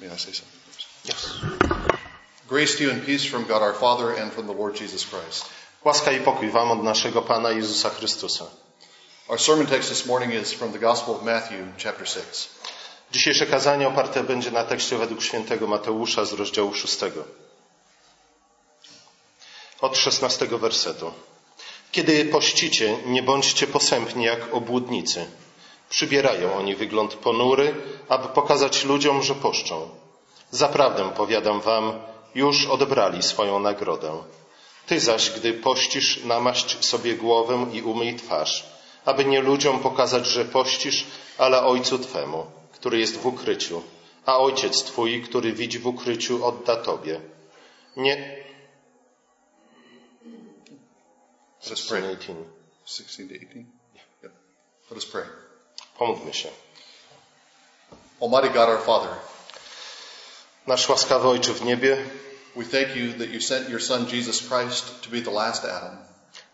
May I say something first? Grace to you and peace from God our Father and from the Lord Jesus Christ. Łaska i pokój wam od naszego Pana Jezusa Chrystusa. Our sermon text this morning is from the Gospel of Matthew, chapter 6. Dzisiejsze kazanie oparte będzie na tekście według świętego Mateusza z rozdziału 6. Od 16 wersetu. Kiedy pościcie, nie bądźcie posępni jak obłudnicy. Przybierają oni wygląd ponury, aby pokazać ludziom, że poszczą. Zaprawdę powiadam wam, już odebrali swoją nagrodę. Ty zaś, gdy pościsz, namaść sobie głowę i umyj twarz, aby nie ludziom pokazać, że pościsz, ale Ojcu Twemu, który jest w ukryciu, a Ojciec Twój, który widzi w ukryciu, odda Tobie. Nie... 16 to 18. 16 to 18? Yep. Let us pray. Pomódlmy się. Almighty God our Father, Nasz łaskawy Ojcze w niebie, we thank you that you sent your Son Jesus Christ to be the last Adam.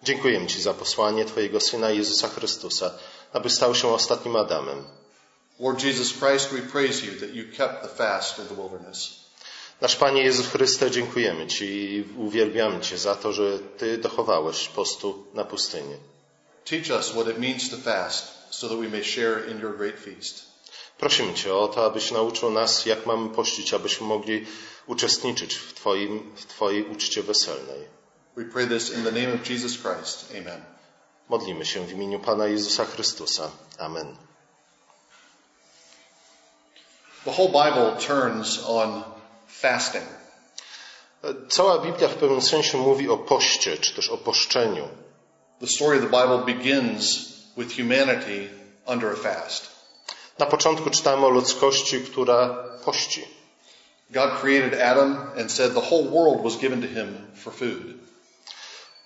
dziękujemy Ci za posłanie Twojego Syna Jezusa Chrystusa, aby stał się ostatnim Adamem. Lord Jesus Christ, we praise you that you kept the fast in the wilderness. Nasz Panie Jezus Chryste, dziękujemy Ci i uwielbiamy Cię za to, że Ty dochowałeś postu na pustyni. Teach us what it means to fast so that we may share in your great feast. Prosimy Cię o to, abyś nauczył nas, jak mamy pościć, abyśmy mogli uczestniczyć w, Twoim, w Twojej uczcie weselnej. We pray this in the name of Jesus Christ. Amen. Modlimy się w imieniu Pana Jezusa Chrystusa. Amen. The whole Bible turns on fasting. Cała Biblia w pewnym sensie mówi o poście, czy też o poszczeniu. The story of the Bible begins with humanity under a fast. Na początku czytamy o ludzkości, która pości. God created Adam and said the whole world was given to him for food.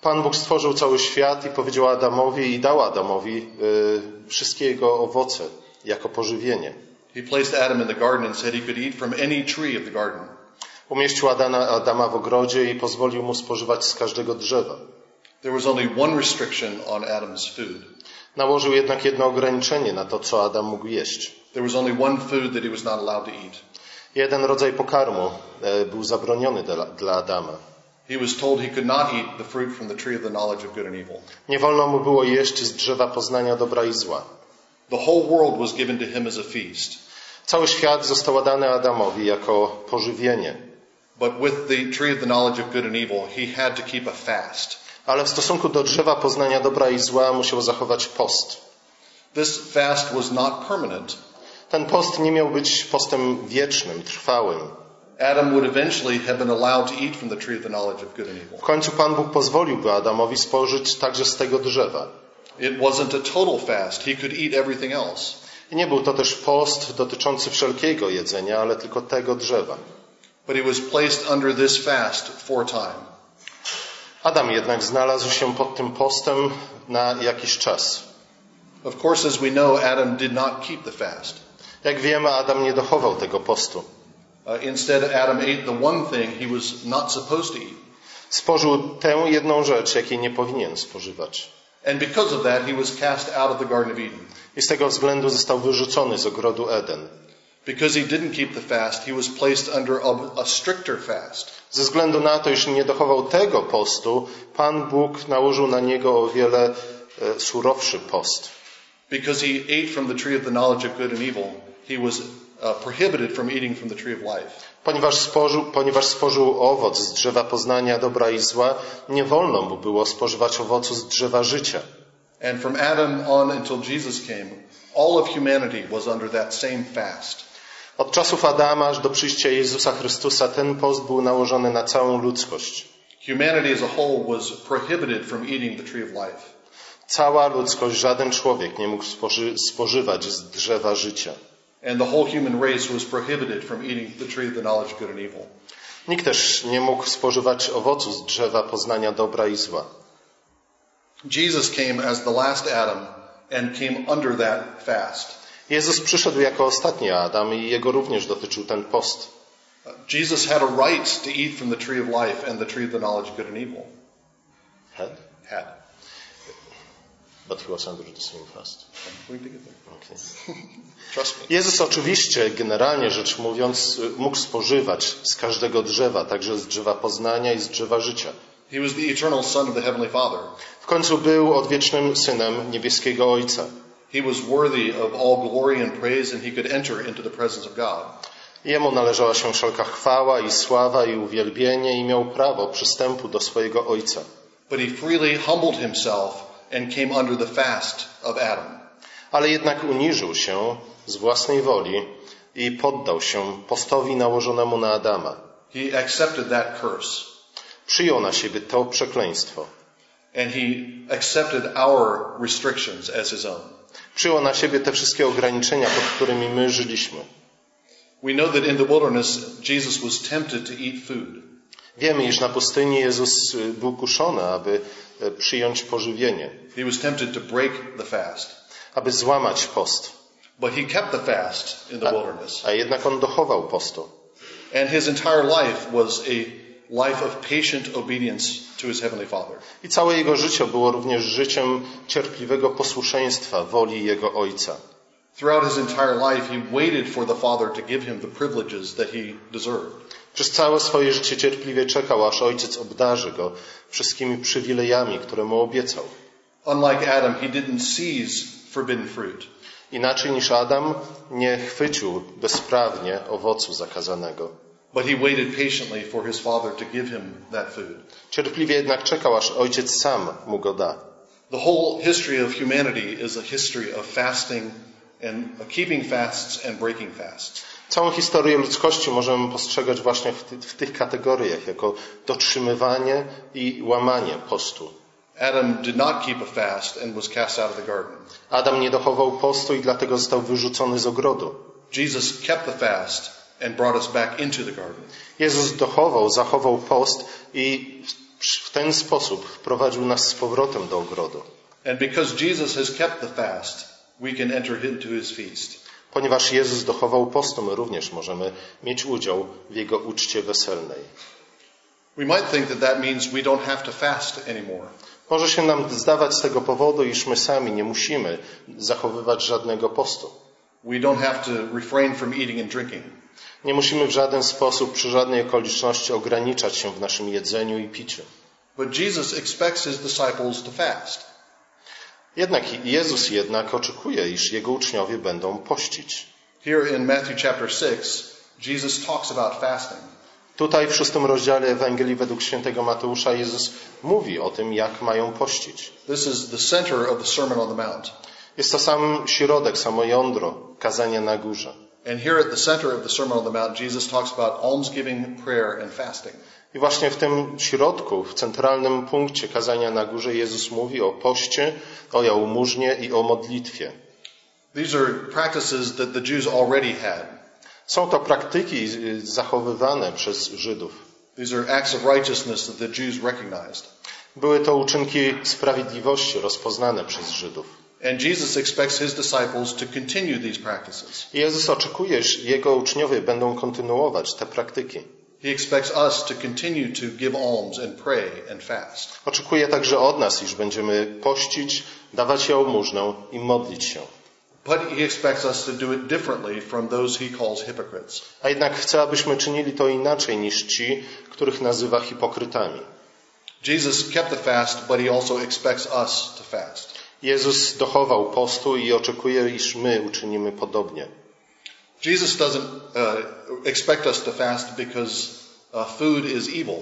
Pan Bóg stworzył cały świat i powiedział Adamowi i dał Adamowi y, wszystkie jego owoce jako pożywienie. He placed Adam in the garden and said he could eat from any tree of the garden. Umieścił Adana, Adama w ogrodzie i pozwolił mu spożywać z każdego drzewa. There was only one restriction on Adam's food. Nałożył jednak jedno ograniczenie na to, co Adam mógł jeść. There was only one food that he was not allowed to eat. Jeden rodzaj pokarmu e, był zabroniony dla, dla Adama. He was told he could not eat the fruit from the tree of the knowledge of good and evil. Nie wolno mu było jeść z drzewa poznania dobra i zła. The whole world was given to him as a feast. Cały świat został dany Adamowi jako pożywienie. But with the tree of the knowledge of good and evil, he had to keep a fast. Ale w stosunku do drzewa poznania dobra i zła musiał zachować post. This fast was not permanent. Ten post nie miał być postem wiecznym, trwałym. Adam would eventually have been allowed to eat from the tree of the knowledge of good and evil. W końcu Pan Bóg pozwoliłby Adamowi spożyć także z tego drzewa. It wasn't a total fast. He could eat everything else. I nie był to też post dotyczący wszelkiego jedzenia, ale tylko tego drzewa. But he was placed under this fast. Adam jednak znalazł się pod tym postem na jakiś czas. Of course, as we know, Adam did not keep the fast. Jak wiemy, Adam nie dochował tego postu. Uh, instead, Adam ate the one thing he was not supposed to eat. Spożył tę jedną rzecz, jakiej nie powinien spożywać. And because of that, he was cast out of the Garden of Eden. I z tego względu został wyrzucony z ogrodu Eden. Because he didn't keep the fast, he was placed under a, a stricter fast. Ze względu na to, iż nie dochował tego postu, Pan Bóg nałożył na niego o wiele e, surowszy post. Because he ate from the tree of the knowledge of good and evil, he was uh, prohibited from eating from the tree of life. Ponieważ spożył, ponieważ spożył owoc z drzewa poznania dobra i zła, nie wolno mu było spożywać owocu z drzewa życia. And from Adam on until Jesus came, all of humanity was under that same fast. Od czasów Adama aż do przyjścia Jezusa Chrystusa ten post był nałożony na całą ludzkość. Humanity as a whole was prohibited from eating the tree of life. Cała ludzkość, żaden człowiek nie mógł spoży, spożywać z drzewa życia. And the whole human race was prohibited from eating the tree of the knowledge of good and evil. Nikt też nie mógł spożywać owocu z drzewa poznania dobra i zła. Jesus came as the last Adam and came under that fast. Jezus przyszedł jako ostatni Adam i jego również dotyczył ten post. Jesus had a right to eat from the tree of life and the tree of the knowledge of good and evil. Had? Had. But he was under the same fast. Okay. Trust me. Jezus oczywiście, generalnie rzecz mówiąc, mógł spożywać z każdego drzewa, także z drzewa poznania i z drzewa życia. He was the eternal Son of the Heavenly Father. W końcu był odwiecznym synem niebieskiego Ojca. He was worthy of all glory and praise, and he could enter into the presence of God. Jemu należała się wszelka chwała i sława i uwielbienie i miał prawo przystępu do swojego Ojca. But he freely humbled himself and came under the fast of Adam. Ale jednak uniżył się z własnej woli i poddał się postowi nałożonemu na Adama. He accepted that curse, Przyjął na siebie to przekleństwo. and he accepted our restrictions as his own. Przyjął na siebie te wszystkie ograniczenia, pod którymi my żyliśmy. We know that in the wilderness, Jesus was tempted to eat food. Wiemy, iż na pustyni Jezus y, był kuszony, aby y, przyjąć pożywienie, He was tempted to break the fast. aby złamać post. But he kept the fast in the wilderness. A jednak on dochował postu. And his entire life was a life of patient obedience to his Heavenly Father. I całe jego życie było również życiem cierpliwego posłuszeństwa woli jego ojca. Throughout his entire life, he waited for the Father to give him the privileges that he deserved. Przez całe swoje życie cierpliwie czekał, aż ojciec obdarzy go wszystkimi przywilejami, które mu obiecał. Unlike Adam, he didn't seize forbidden fruit. Inaczej niż Adam nie chwycił bezprawnie owocu zakazanego. But he waited patiently for his Father to give him that food. Cierpliwie jednak czekał, aż ojciec sam mu go da. The whole history of humanity is a history of fasting and of keeping fasts and breaking fasts. Całą historię ludzkości możemy postrzegać właśnie w, ty, w tych kategoriach, jako dotrzymywanie i łamanie postu. Adam did not keep a fast and was cast out of the garden. Adam nie dochował postu i dlatego został wyrzucony z ogrodu. Jesus kept the fast and brought us back into the garden. Jezus dochował, zachował post i w- ten sposób wprowadził nas z powrotem do ogrodu. And because Jesus has kept the fast, we can enter into his feast. Ponieważ Jezus dochował postu, my również możemy mieć udział w Jego uczcie weselnej. We might think that that means we don't have to fast anymore. Może się nam zdawać z tego powodu, iż my sami nie musimy zachowywać żadnego postu. We don't have to refrain from eating and drinking. Nie musimy w żaden sposób, przy żadnej okoliczności ograniczać się w naszym jedzeniu i piciu. But Jesus expects his disciples to fast. Jednak Jezus jednak oczekuje, iż Jego uczniowie będą pościć. Here in Matthew chapter 6, Jesus talks about fasting. Tutaj w szóstym rozdziale Ewangelii według świętego Mateusza Jezus mówi o tym, jak mają pościć. This is the center of the Sermon on the Mount. Jest to sam środek, samo jądro kazania na górze. And here at the center of the Sermon on the Mount, Jesus talks about almsgiving, prayer, and fasting. I właśnie w tym środku, w centralnym punkcie kazania na górze Jezus mówi o poście, o jałmużnie i o modlitwie. These are practices that the Jews already had. Są to praktyki y, zachowywane przez Żydów. These are acts of righteousness that the Jews recognized. Były to uczynki sprawiedliwości rozpoznane przez Żydów. And Jesus expects his disciples to continue these practices. Jezus oczekuje, że Jego uczniowie będą kontynuować te praktyki. He expects us to continue to give alms and pray and fast. Oczekuje także od nas, iż będziemy pościć, dawać jałmużnę i modlić się. But he expects us to do it differently from those he calls hypocrites. A jednak chce, abyśmy czynili to inaczej niż ci, których nazywa hipokrytami. Jesus kept the fast, but he also expects us to fast. Jezus dochował postu i oczekuje, iż my uczynimy podobnie. Jesus doesn't uh, expect us to fast because uh, food is evil.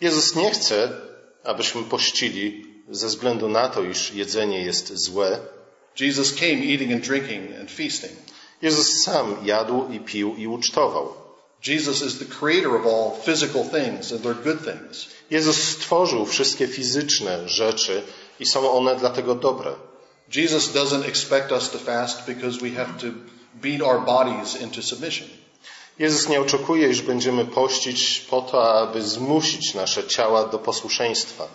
Jezus nie chce, abyśmy pościli ze względu na to, iż jedzenie jest złe. Jesus came eating and drinking and feasting. Jezus sam jadł i pił i ucztował. Jesus is the creator of all physical things and they're good things. Jezus stworzył wszystkie fizyczne rzeczy i są one dlatego dobre. Jesus doesn't expect us to fast because we have to beat our bodies into submission. Jezus nie oczekuje, iż będziemy pościć po to, aby zmusić nasze ciała do posłuszeństwa.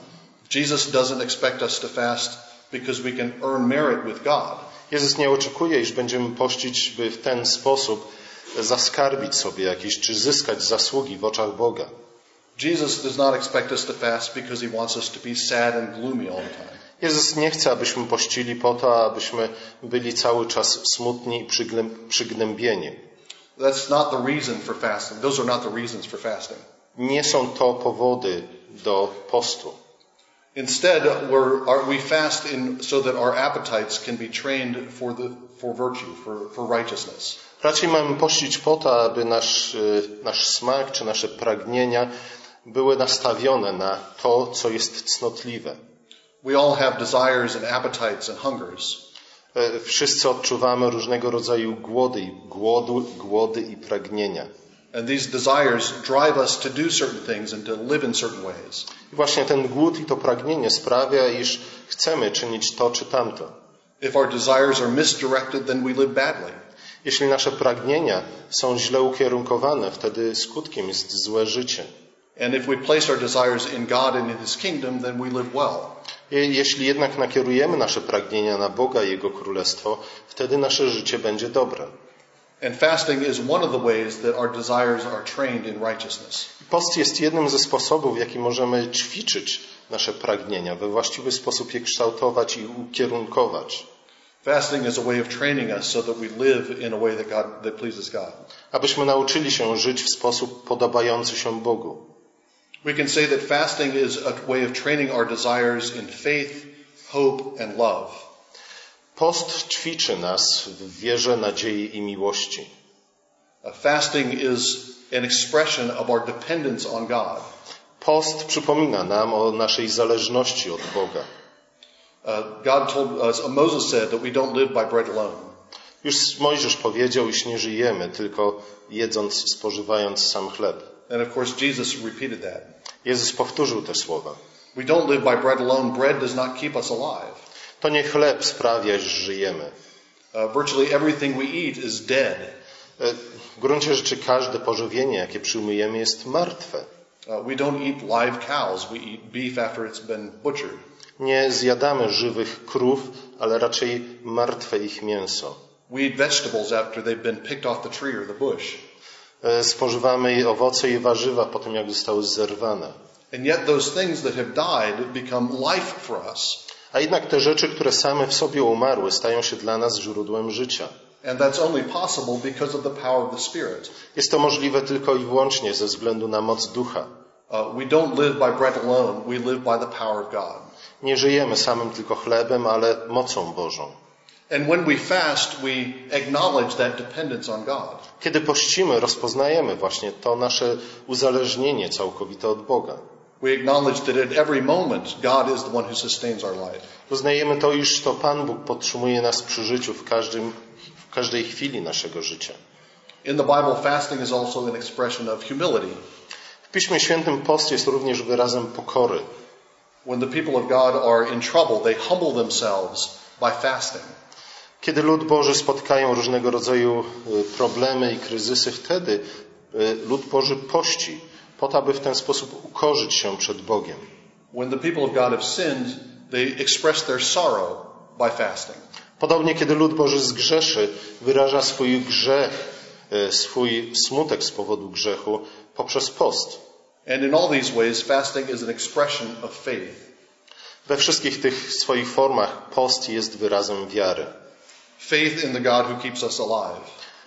Jesus doesn't expect us to fast because we can earn merit with God. Jezus nie oczekuje, iż będziemy pościć, by w ten sposób zaskarbić sobie jakieś, czy zyskać zasługi w oczach Boga. Jesus does not expect us to fast because he wants us to be sad and gloomy all the time. Jezus nie chce, abyśmy pościli po to, abyśmy byli cały czas smutni i przygnę- przygnębieni. That's not the reason for fasting. Those are not the reasons for fasting. Nie są to powody do postu. Instead, we fast in, so that our appetites can be trained for, the, for virtue, for, for righteousness. Raczej mamy pościć po to, aby nasz, y, nasz smak czy nasze pragnienia były nastawione na to, co jest cnotliwe. We all have desires and appetites and hungers. E, Wszyscy odczuwamy różnego rodzaju głody, głodu, głody i pragnienia. And these desires drive us to do certain things and to live in certain ways. I właśnie ten głód i to pragnienie sprawia, iż chcemy czynić to czy tamto. If our desires are misdirected, then we live badly. Jeśli nasze pragnienia są źle ukierunkowane, wtedy skutkiem jest złe życie. And if we place our desires in God and in His kingdom, then we live well. Je- Jeśli jednak nakierujemy nasze pragnienia na Boga i Jego Królestwo, wtedy nasze życie będzie dobre. And fasting is one of the ways that our desires are trained in righteousness. Post jest jednym ze sposobów, w jaki możemy ćwiczyć nasze pragnienia, we właściwy sposób je kształtować i ukierunkować, Fasting is a way of training us so that we live in a way that God that pleases God. abyśmy nauczyli się żyć w sposób podobający się Bogu. We can say that fasting is a way of training our desires in faith, hope, and love. Post ćwiczy nas w wierze, nadziei i miłości. Fasting is an expression of our dependence on God. Post przypomina nam o naszej zależności od Boga. Uh, God told us, uh, Moses said that we don't live by bread alone. Już Mojżesz powiedział, iż nie żyjemy tylko jedząc, spożywając sam chleb. And of course, Jesus repeated that. Jezus powtórzył te słowa. We don't live by bread alone. Bread does not keep us alive. To nie chleb sprawia, iż żyjemy. Uh, virtually everything we eat is dead. E, W gruncie rzeczy każde pożywienie, jakie przyjmujemy, jest martwe. Uh, we don't eat live cows. We eat beef after it's been butchered. Nie zjadamy żywych krów, ale raczej martwe ich mięso. We eat vegetables after they've been picked off the tree or the bush. E, Spożywamy i owoce i warzywa po tym, jak zostały zerwane. And yet those things that have died become life for us. A jednak te rzeczy, które same w sobie umarły, stają się dla nas źródłem życia. And that's only possible because of the power of the Spirit. Jest to możliwe tylko i wyłącznie ze względu na moc ducha. Uh, we don't live by bread alone. We live by the power of God. Nie żyjemy samym tylko chlebem, ale mocą Bożą. And when we fast, we acknowledge that dependence on God. Kiedy pościmy, rozpoznajemy właśnie to nasze uzależnienie całkowite od Boga. We acknowledge that at every moment, God is the one who sustains our life. Uznajemy to, iż to Pan Bóg podtrzymuje nas przy życiu w, każdym, w każdej chwili naszego życia. In the Bible, fasting is also an expression of humility. W Piśmie Świętym post jest również wyrazem pokory. When the people of God are in trouble, they humble themselves by fasting. Kiedy lud Boży spotkają różnego rodzaju y, problemy i kryzysy, wtedy y, lud Boży pości, po to, aby w ten sposób ukorzyć się przed Bogiem. When the people of God have sinned, they express their sorrow by fasting. Podobnie, kiedy lud Boży zgrzeszy, wyraża swój grzech, y, swój smutek z powodu grzechu poprzez post. And in all these ways, fasting is an expression of faith. We wszystkich tych swoich formach post jest wyrazem wiary. Faith in the God who keeps us alive.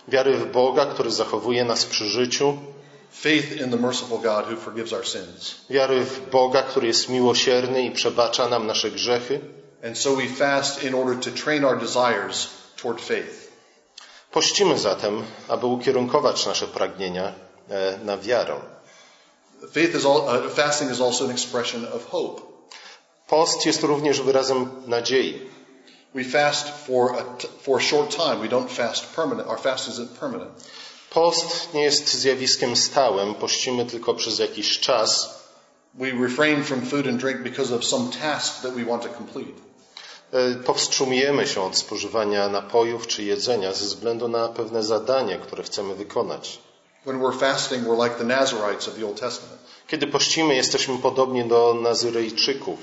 Wiary w Boga, który zachowuje nas przy życiu, Faith in the merciful God who forgives our sins. wiary w Boga, który jest miłosierny i przebacza nam nasze grzechy. And so we fast in order to train our desires toward faith. Pościmy zatem, aby ukierunkować nasze pragnienia e, na wiarę. Faith is all, uh, fasting is also an expression of hope. Post jest również wyrazem nadziei. We fast for a, for a short time. We don't fast permanent. Our fast isn't permanent. Post nie jest zjawiskiem stałym, pościmy tylko przez jakiś czas. We refrain from food and drink because of some task that we want to complete. E, Powstrzymujemy się od spożywania napojów czy jedzenia ze względu na pewne zadanie, które chcemy wykonać. When we're fasting, we're like the Nazarites of the Old Testament. Kiedy pościmy, jesteśmy podobni do Nazyrejczyków.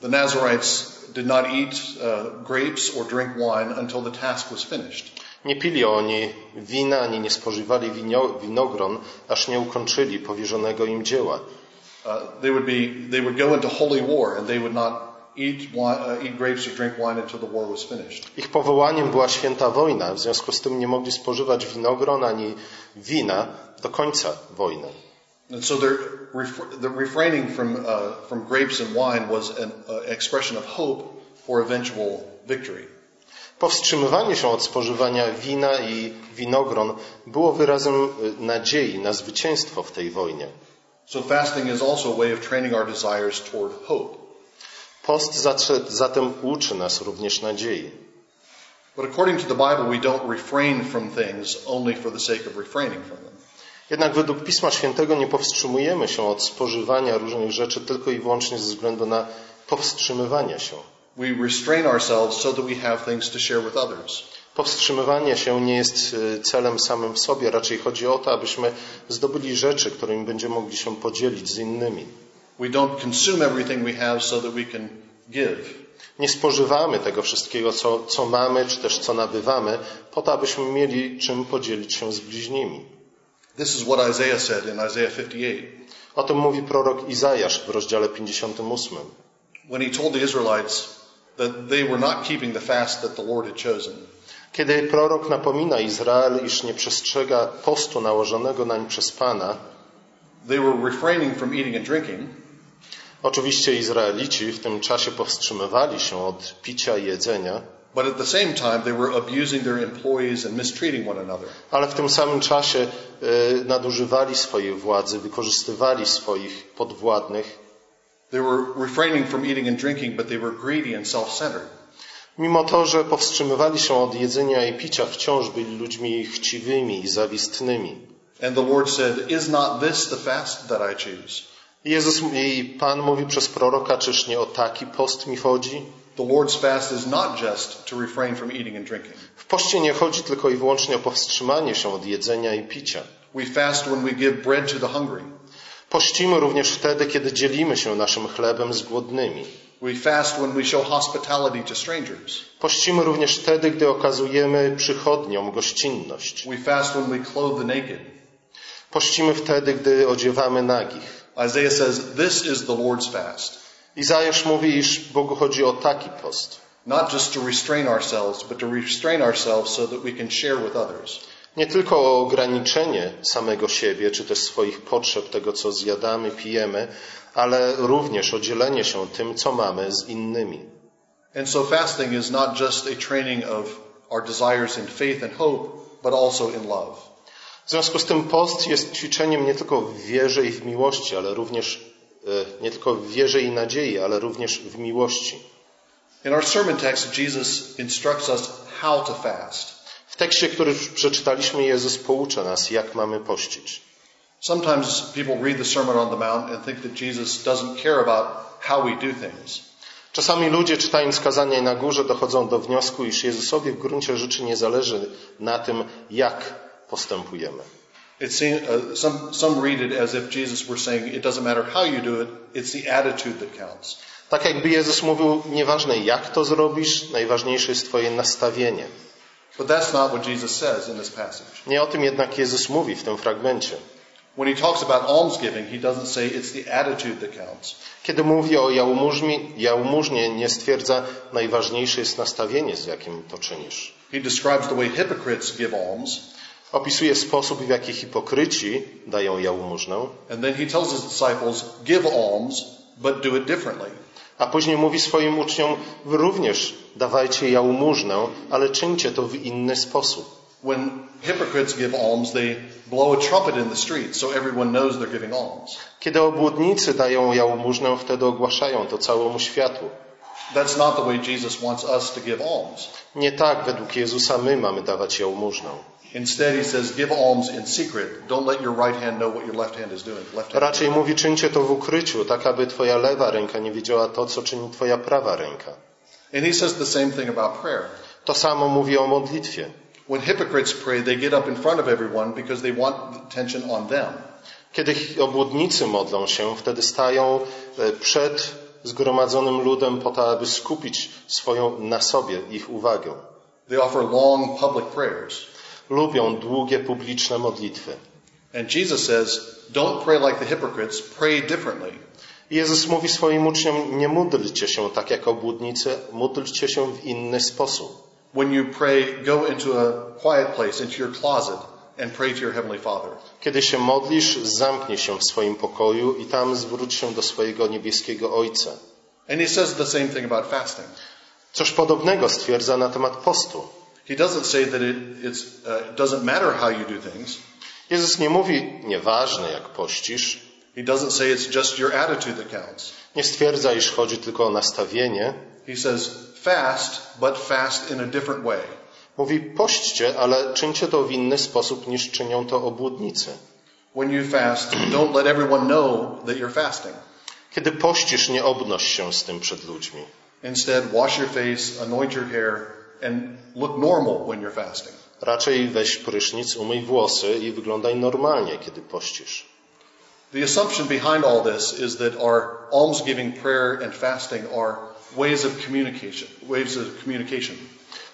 The Nazarites did not eat uh, grapes or drink wine until the task was finished. Nie pili oni wina, ani nie spożywali winogron, aż nie ukończyli powierzonego im dzieła. Uh, they would be they would go into holy war and they would not eat, wine, uh, eat grapes or drink wine until the war was finished. Ich powołaniem była święta wojna, w związku z tym nie mogli spożywać winogron ani wina do końca wojny. And so the refraining from, uh, from grapes and wine was an uh, expression of hope for eventual victory. Powstrzymywanie się od spożywania wina i winogron było wyrazem y, nadziei na zwycięstwo w tej wojnie. So fasting is also a way of training our desires toward hope. Post zatem uczy nas również nadziei. But according to the Bible, we don't refrain from things only for the sake of refraining from them. Jednak według Pisma Świętego nie powstrzymujemy się od spożywania różnych rzeczy tylko i wyłącznie ze względu na powstrzymywanie się. We restrain ourselves so that we have things to share with others. Powstrzymywanie się nie jest y, celem samym w sobie, raczej chodzi o to, abyśmy zdobyli rzeczy, którymi będziemy mogli się podzielić z innymi. We don't consume everything we have so that we can give. Nie spożywamy tego wszystkiego, co, co mamy, czy też co nabywamy, po to, abyśmy mieli czym podzielić się z bliźnimi. This is what Isaiah said in Isaiah 58 O tym mówi prorok Izajasz w rozdziale 58. when he told the Israelites that they were not keeping the fast that the Lord had chosen. Kiedy prorok napomina Izrael, iż nie przestrzega postu nałożonego nań przez Pana, They were refraining from eating and drinking, oczywiście Izraelici w tym czasie powstrzymywali się od picia i jedzenia, but at the same time they were abusing their employees and mistreating one another. ale w tym samym czasie y, nadużywali swojej władzy, wykorzystywali swoich podwładnych, They were refraining from eating and drinking, but they were greedy and self-centered. Mimo to, że powstrzymywali się od jedzenia i picia, wciąż byli ludźmi chciwymi i zawistnymi. And the Lord said, Is not this the fast that I choose? Jezus i Pan mówi przez proroka, czyż nie o taki post mi chodzi? The Lord's fast is not just to refrain from eating and drinking. W poście nie chodzi tylko i wyłącznie o powstrzymanie się od jedzenia i picia. We fast when we give bread to the hungry. Pościmy również wtedy, kiedy dzielimy się naszym chlebem z głodnymi. We fast when we show hospitality to strangers. Pościmy również wtedy, gdy okazujemy przychodniom gościnność. We fast when we clothe the naked. Pościmy wtedy, gdy odziewamy nagich. Isaiah says, This is the Lord's fast. Izajasz mówi, iż Bogu chodzi o taki post. Not just to restrain ourselves, but to restrain ourselves so that we can share with others. Nie tylko o ograniczenie samego siebie, czy też swoich potrzeb, tego co zjadamy, pijemy, ale również o dzielenie się tym, co mamy z innymi. And so fasting is not just a training of our desires in faith and hope, but also in love. W związku z tym post jest ćwiczeniem nie tylko w wierze i w miłości, ale również nie tylko w wierze i nadziei, ale również w miłości. In our sermon text, Jesus instructs us how to fast. W tekście, który przeczytaliśmy, Jezus poucza nas, jak mamy pościć. Sometimes people read the Sermon on the Mount and think that Jesus doesn't care about how we do things. Czasami ludzie, czytając kazanie na górze, dochodzą do wniosku, iż Jezusowi w gruncie rzeczy nie zależy na tym, jak postępujemy. It seems, uh, some, some read it as if Jesus were saying, it doesn't matter how you do it, it's the attitude that counts. Tak jakby Jezus mówił, nieważne jak to zrobisz, najważniejsze jest Twoje nastawienie. But that's not what Jesus says in this passage. Nie o tym jednak Jezus mówi w tym fragmencie. When he talks about almsgiving, he doesn't say it's the attitude that counts. Kiedy mówi o jałmużnie, jałmużnie, nie stwierdza, najważniejsze jest nastawienie, z jakim to czynisz. He describes the way hypocrites give alms, Opisuje sposób, w jaki hipokryci dają jałmużnę, and then he tells his disciples, give alms, but do it differently. a później mówi swoim uczniom, wy również dawajcie jałmużnę, ale czyńcie to w inny sposób. Kiedy obłudnicy dają jałmużnę, wtedy ogłaszają to całemu światu. That's not the way Jesus wants us to give alms. Nie tak według Jezusa my mamy dawać jałmużnę. Instead, he says, give alms in secret. Don't let your right hand know what your left hand is doing. Left hand. Raczej mówi, czyńcie to w ukryciu, tak aby twoja lewa ręka nie wiedziała to, co czyni twoja prawa ręka. And he says the same thing about prayer. To samo mówi o modlitwie. When hypocrites pray, they get up in front of everyone because they want attention on them. Kiedy obłudnicy modlą się, wtedy stają e, przed zgromadzonym ludem po to, aby skupić swoją na sobie ich uwagę. They offer long public prayers. Lubią długie publiczne modlitwy. And Jesus says, don't pray like the hypocrites, pray differently. Jezus mówi swoim uczniom, nie módlcie się tak jak obłudnicy, módlcie się w inny sposób. When you pray, go into a quiet place, into your closet, and pray to your Heavenly Father. Kiedy się modlisz, zamknij się w swoim pokoju i tam zwróć się do swojego niebieskiego Ojca. And he says the same thing about fasting. Coś podobnego stwierdza na temat postu. He doesn't say that it uh, doesn't matter how you do things. Jezus nie mówi, nieważne jak pościsz, He doesn't say it's just your attitude that counts. nie stwierdza, iż chodzi tylko o nastawienie. He says fast, but fast in a different way. Mówi, pośćcie, ale czyńcie to w inny sposób niż czynią to obłudnicy. When you fast, don't let everyone know that you're fasting. Kiedy pościsz, nie obnoś się z tym przed ludźmi. Instead, wash your face, anoint your hair, and look normal when you're fasting. Raczej weź prysznic, umyj włosy i wyglądaj normalnie, kiedy pościsz. The assumption behind all this is that our almsgiving, prayer, and fasting are ways of communication, ways of communication.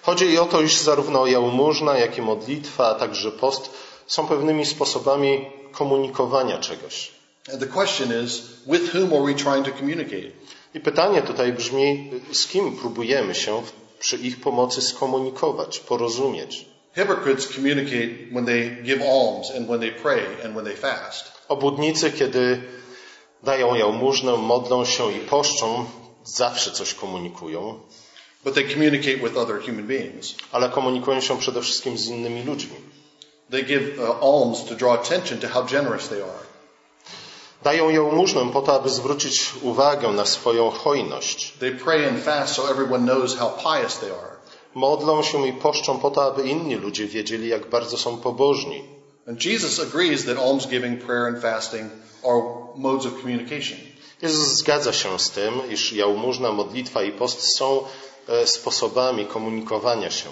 Chodzi i o to, iż zarówno jałmużna, jak i modlitwa, a także post są pewnymi sposobami komunikowania czegoś. And the question is, with whom are we trying to communicate? I pytanie tutaj brzmi, z kim próbujemy się przy ich pomocy skomunikować, porozumieć? Hypocrites communicate when they give alms and when they pray and when they fast. Obłudnicy, kiedy dają jałmużnę, modlą się i poszczą, zawsze coś komunikują, But they communicate with other human beings. ale komunikują się przede wszystkim z innymi ludźmi. They give uh, alms to draw attention to how generous they are. Dają jałmużnę po to, aby zwrócić uwagę na swoją hojność. They pray and fast so everyone knows how pious they are. Modlą się i poszczą po to, aby inni ludzie wiedzieli, jak bardzo są pobożni. And Jesus agrees that almsgiving, prayer, and fasting are modes of communication. Jezus zgadza się z tym, iż jałmużna, modlitwa i post są e, sposobami komunikowania się.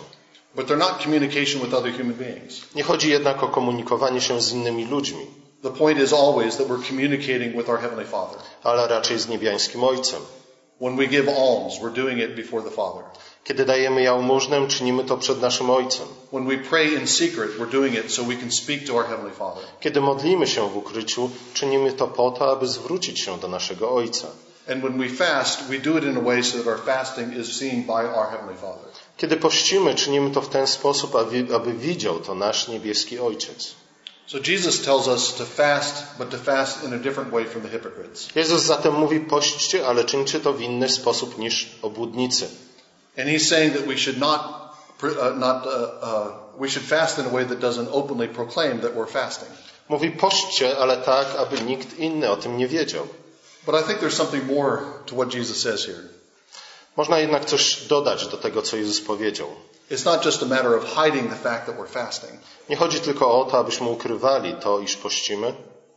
But they're not communication with other human beings. Nie chodzi jednak o komunikowanie się z innymi ludźmi, The point is always that we're communicating with our Heavenly Father. ale raczej z niebiańskim Ojcem. When we give alms, we're doing it before the Father. Kiedy dajemy jałmużnę, czynimy to przed naszym Ojcem. When we pray in secret, we're doing it so we can speak to our Heavenly Father. Kiedy modlimy się w ukryciu, czynimy to po to, aby zwrócić się do naszego Ojca. And when we fast, we do it in a way so that our fasting is seen by our Heavenly Father. Kiedy pościmy, czynimy to w ten sposób, aby, aby widział to nasz niebieski Ojciec. So Jesus tells us to fast, but to fast in a different way from the hypocrites. Jezus zatem mówi, pośćcie, ale czyńcie to w inny sposób niż obłudnicy. And he's saying that we should not, uh, not uh, uh, we should fast in a way that doesn't openly proclaim that we're fasting. Mówi, pośćcie, ale tak, aby nikt inny o tym nie wiedział. But I think there's something more to what Jesus says here. Można jednak coś dodać do tego, co Jezus powiedział. Nie chodzi tylko o to, abyśmy ukrywali to, iż pościmy.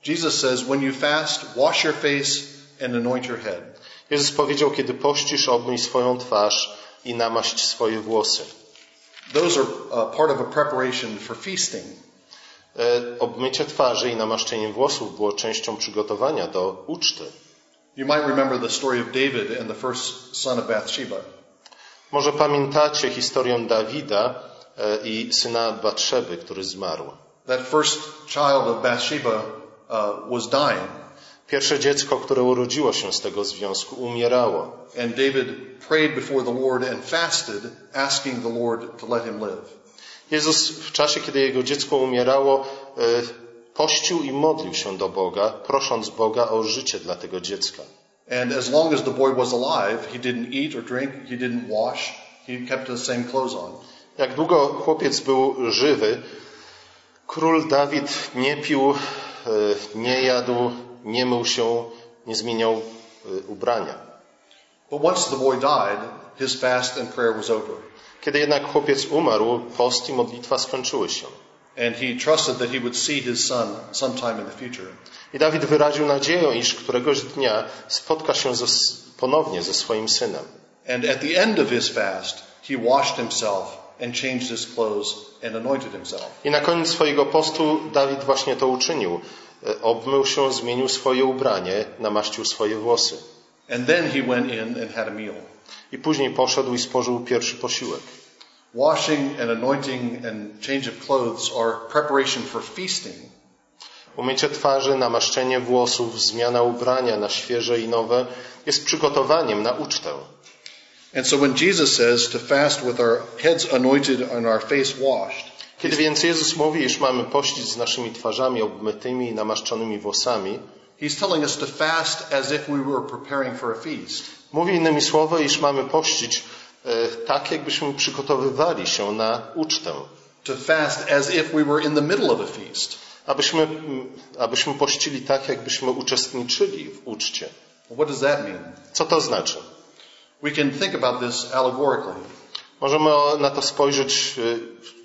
Jesus says, when you fast, wash your face and anoint your head. Jezus powiedział, kiedy pościsz, obmyj swoją twarz i namaść swoje włosy. Those are uh, part of a preparation for feasting. E, Obmycie twarzy i namaszczenie włosów było częścią przygotowania do uczty. You might remember the story of David and the first son of Bathsheba. Może pamiętacie historię Dawida e, i syna Batrzeby, który zmarł. That first child of Bathsheba uh, was dying, Pierwsze dziecko, które urodziło się z tego związku, umierało. and David prayed before the Lord and fasted, asking the Lord to let him live. Jezus w czasie, kiedy jego dziecko umierało, e, pościł i modlił się do Boga, prosząc Boga o życie dla tego dziecka. And as long as the boy was alive, he didn't eat or drink, he didn't wash, he kept the same clothes on. Jak długo chłopiec był żywy, król Dawid nie pił, e, nie jadł, nie mył się, nie zmieniał e, ubrania. But once the boy died, his fast and prayer was over. Kiedy jednak chłopiec umarł, post i modlitwa skończyły się. And he trusted that he would see his son sometime in the future. I Dawid wyraził nadzieję, iż któregoś dnia spotka się ze, ponownie ze swoim synem. And at the end of his fast, he washed himself and changed his clothes and anointed himself. I na koniec swojego postu Dawid właśnie to uczynił. E, Obmył się, zmienił swoje ubranie, namaścił swoje włosy. And then he went in and had a meal. I później poszedł i spożył pierwszy posiłek. Washing and anointing and change of clothes are preparation for feasting. Umycie twarzy, namaszczenie włosów, zmiana ubrania na świeże i nowe jest przygotowaniem na ucztę. And so when Jesus says to fast with our heads anointed and our face washed, Kiedy więc Jezus mówi, iż mamy pościć z naszymi twarzami obmytymi i namaszczonymi włosami, he's telling us to fast as if we were preparing for a feast. mówi innymi słowy, iż mamy pościć tak, jakbyśmy przygotowywali się na ucztę. To fast as if we were in the middle of a feast. Abyśmy, mm, abyśmy pościli tak, jakbyśmy uczestniczyli w uczcie. What does that mean? Co to znaczy? We can think about this allegorically. Możemy na to spojrzeć y,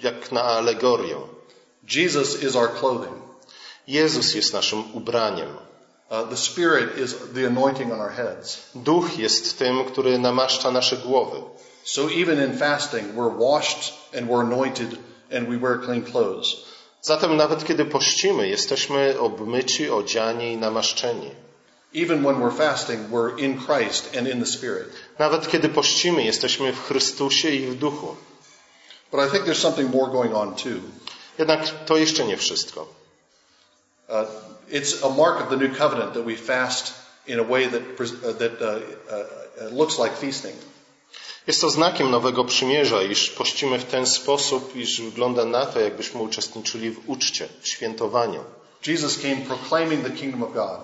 jak na alegorię. Jesus is our clothing. Jezus jest naszym ubraniem. Uh, the Spirit is the anointing on our heads. Duch jest tym, który namaszcza nasze głowy. So even in fasting, we're washed and we're anointed and we wear clean clothes. Zatem nawet kiedy pościmy, jesteśmy obmyci, odziani i namaszczeni. Even when we're fasting, we're in Christ and in the Spirit. Nawet kiedy pościmy, jesteśmy w Chrystusie i w duchu. But I think there's something more going on too. Jednak to jeszcze nie wszystko. Uh, it's a mark of the new covenant that we fast in a way that, uh, that uh, uh, uh, looks like feasting. Jest to znakiem nowego przymierza, iż pościmy w ten sposób, iż wygląda na to, jakbyśmy uczestniczyli w uczcie, w świętowaniu. Jesus came proclaiming the kingdom of God,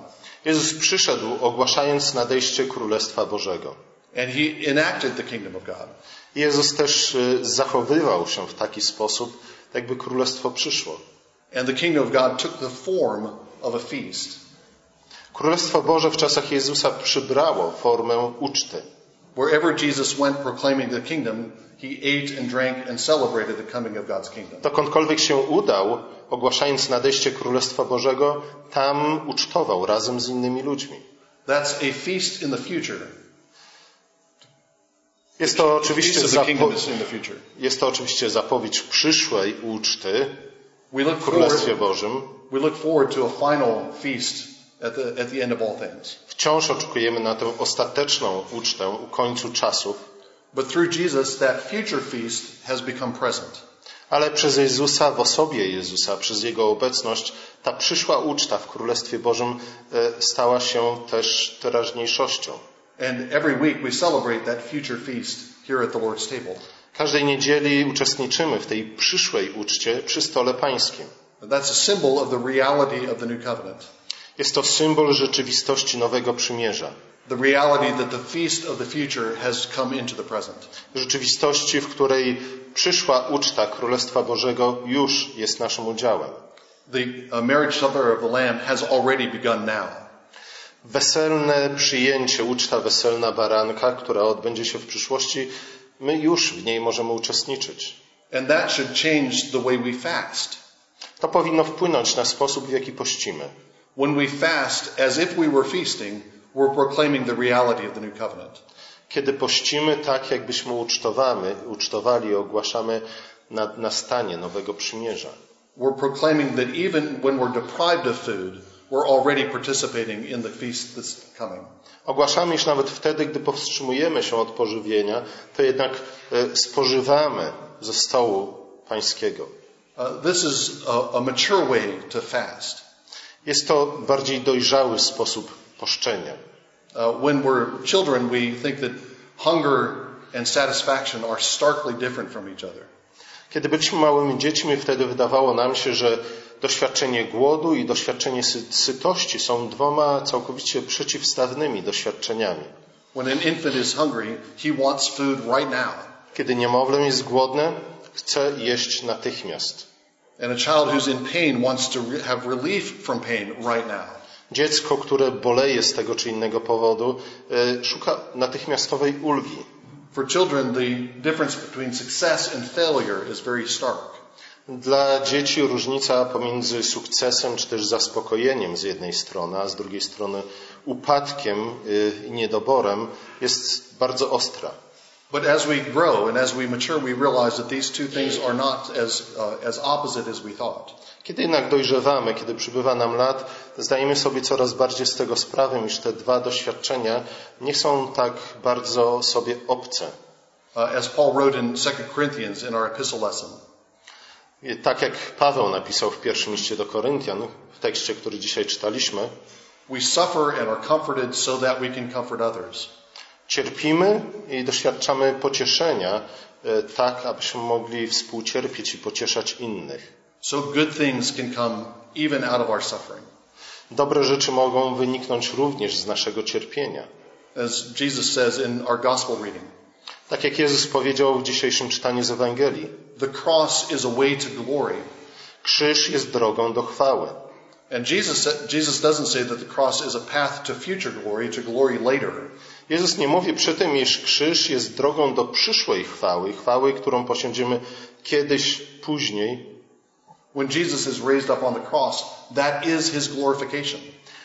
Jezus przyszedł, ogłaszając nadejście Królestwa Bożego. and he enacted the kingdom of God. Jezus też y, zachowywał się w taki sposób, jakby Królestwo przyszło. And the kingdom of God took the form of a feast. Królestwo Boże w czasach Jezusa przybrało formę uczty. Wherever Jesus went proclaiming the kingdom, he ate and drank and celebrated the coming of God's kingdom. Dokądkolwiek się udał, ogłaszając nadejście Królestwa Bożego, tam ucztował razem z innymi ludźmi. That's a feast in the future. Jest to oczywiście, zapo- jest to oczywiście zapowiedź przyszłej uczty w Królestwie Bożym. We look forward to a final feast at the, at the end of all things. Wciąż oczekujemy na tę ostateczną ucztę u końcu czasów, But through Jesus, that future feast has become present. ale przez Jezusa, w osobie Jezusa, przez Jego obecność, ta przyszła uczta w Królestwie Bożym e, stała się też teraźniejszością. And every week we celebrate that future feast here at the Lord's table. Każdej niedzieli uczestniczymy w tej przyszłej uczcie przy stole pańskim. That's a symbol of the reality of the new covenant. Jest to symbol rzeczywistości Nowego Przymierza. The reality that the feast of the future has come into the present. Rzeczywistości, w której przyszła uczta Królestwa Bożego już jest naszym udziałem. The marriage supper of the Lamb has already begun now. Weselne przyjęcie, uczta weselna baranka, która odbędzie się w przyszłości, my już w niej możemy uczestniczyć. And that should change the way we fast. To powinno wpłynąć na sposób, w jaki pościmy. When we fast as if we were feasting, we're proclaiming the reality of the new covenant. Kiedy pościmy tak, jakbyśmy ucztowamy, ucztowali i ogłaszamy na, nastanie nowego przymierza. We're proclaiming that even when we're deprived of food, we're already participating in the feast that's coming. Ogłaszamy, iż nawet wtedy, gdy powstrzymujemy się od pożywienia, to jednak e, spożywamy ze stołu pańskiego. Uh, this is a, a mature way to fast. Jest to bardziej dojrzały sposób poszczenia. Uh, when we're children, we think that hunger and satisfaction are starkly different from each other. Kiedy byliśmy małymi dziećmi, wtedy wydawało nam się, że doświadczenie głodu i doświadczenie sy- sytości są dwoma całkowicie przeciwstawnymi doświadczeniami. When an infant is hungry, he wants food right now. Kiedy niemowlę jest głodne, chce jeść natychmiast. And a child who's in pain wants to have relief from pain right now. Dziecko, które boleje z tego czy innego powodu, e, szuka natychmiastowej ulgi. For children, the difference between success and failure is very stark. Dla dzieci różnica pomiędzy sukcesem czy też zaspokojeniem z jednej strony, a z drugiej strony upadkiem y, i niedoborem jest bardzo ostra. But as we grow and as we mature, we realize that these two things are not as, uh, as opposite as we thought. Kiedy jednak dojrzewamy, kiedy przybywa nam lat, zdajemy sobie coraz bardziej z tego sprawę, iż te dwa doświadczenia nie są tak bardzo sobie obce. Uh, as Paul wrote in 2 Corinthians in our epistle lesson, tak jak Paweł napisał w pierwszym liście do Koryntian, w tekście, który dzisiaj czytaliśmy, we suffer and are comforted so that we can comfort others. Cierpimy i doświadczamy pocieszenia, e, tak abyśmy mogli współcierpieć i pocieszać innych. So good things can come even out of our suffering. Dobre rzeczy mogą wyniknąć również z naszego cierpienia. As Jesus says in our gospel reading, Tak jak Jezus powiedział w dzisiejszym czytaniu z Ewangelii, the cross is a way to glory. krzyż jest drogą do chwały. And Jesus, Jesus doesn't say that the cross is a path to future glory, to glory later. Jezus nie mówi przy tym, iż krzyż jest drogą do przyszłej chwały, chwały, którą posiądziemy kiedyś później, When Jesus is raised up on the cross, that is his glorification.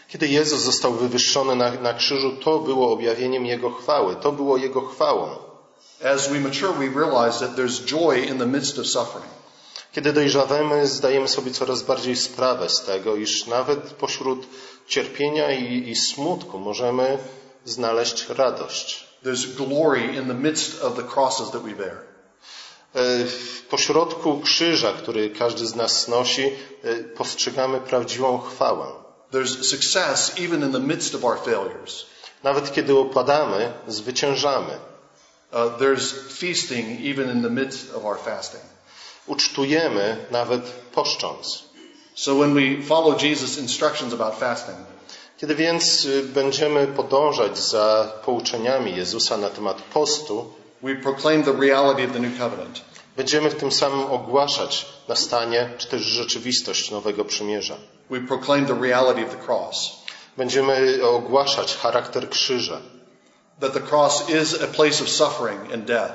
Kiedy Jezus został wywyższony na, na krzyżu, to było objawieniem Jego chwały, to było Jego chwałą. As we mature, we realize that there's joy in the midst of suffering. Kiedy dojrzawamy, zdajemy sobie coraz bardziej sprawę z tego, iż nawet pośród cierpienia i, i smutku możemy znaleźć radość. There's glory in the midst of the crosses that we bear. E, W pośrodku krzyża, który każdy z nas nosi, e, postrzegamy prawdziwą chwałę. There's success even in the midst of our failures. Nawet kiedy opadamy, zwyciężamy. Uh, there's feasting even in the midst of our fasting. Ucztujemy nawet poszcząc. So when we follow Jesus' instructions about fasting, Kiedy więc y, będziemy podążać za pouczeniami Jezusa na temat postu, we proclaim the reality of the new covenant. będziemy w tym samym ogłaszać nastanie czy też rzeczywistość nowego przymierza. We proclaim the reality of the cross. Będziemy ogłaszać charakter krzyża. That the cross is a place of suffering and death.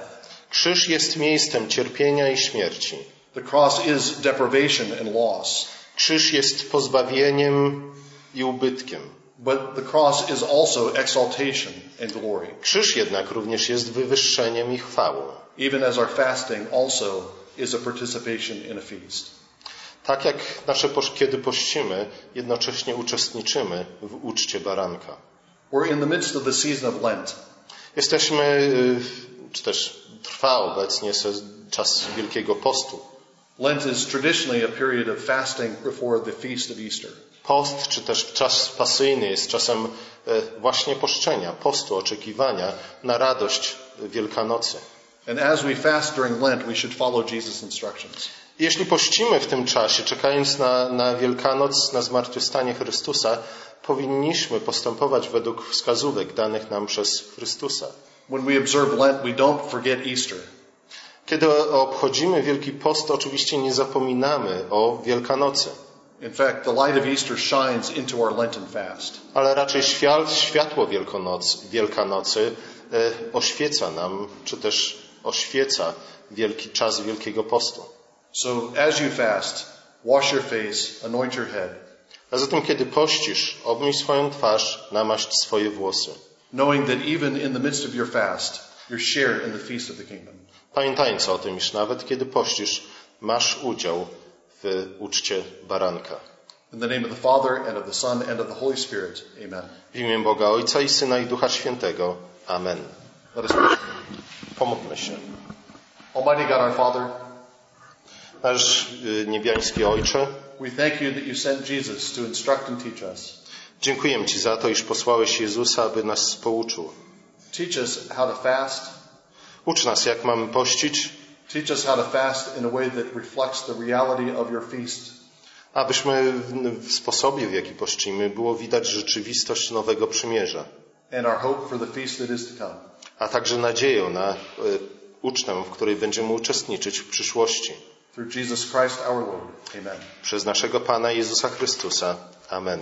Krzyż jest miejscem cierpienia i śmierci. The cross is deprivation and loss. Krzyż jest pozbawieniem i ubytkiem. But the cross is also exaltation and glory. Krzyż jednak również jest wywyższeniem i chwałą. Even as our fasting also is a participation in a feast. Tak jak nasze kiedy pościmy, jednocześnie uczestniczymy w uczcie baranka. We're in the midst of the season of Lent. Jesteśmy, y, czy też trwa obecnie czas Wielkiego Postu. Lent is traditionally a period of fasting before the feast of Easter. Post, czy też czas pasyjny jest czasem e, właśnie poszczenia, postu, oczekiwania na radość Wielkanocy. And as we fast during Lent, we should follow Jesus' instructions. Jeśli pościmy w tym czasie, czekając na, na Wielkanoc, na zmartwychwstanie Chrystusa, powinniśmy postępować według wskazówek danych nam przez Chrystusa. When we observe Lent, we don't forget Easter. Kiedy obchodzimy Wielki Post, oczywiście nie zapominamy o Wielkanocy, In fact, the light of Easter shines into our Lenten fast. ale raczej świat, światło Wielkonocy, Wielkanocy e, oświeca nam, czy też oświeca wielki czas Wielkiego Postu. So as you fast, wash your face, anoint your head, A zatem, kiedy pościsz, obmyj swoją twarz, namaść swoje włosy. knowing that even in the midst of your fast, your share in the feast of the kingdom. Pamiętając o tym, iż nawet kiedy pościsz, masz udział w uczcie baranka. In the name of the Father, and of the Son, and of the Holy Spirit. Amen. W imię Boga Ojca i Syna i Ducha Świętego. Amen. Let us pray. Pomódlmy się. Almighty God, our Father, Nasz y, niebiański Ojcze, we thank you that you sent Jesus to instruct and teach us. dziękujemy Ci za to, iż posłałeś Jezusa, aby nas pouczył. Teach us how to fast. Ucz nas, jak mamy pościć, Teach us how to fast in a way that reflects the reality of your feast. abyśmy w, sposobie, w jaki pościmy, było widać rzeczywistość nowego przymierza, and our hope for the feast that is to come. a także nadzieję na y, ucztę, w której będziemy uczestniczyć w przyszłości. Through Jesus Christ our Lord. Amen. Przez naszego Pana Jezusa Chrystusa. Amen.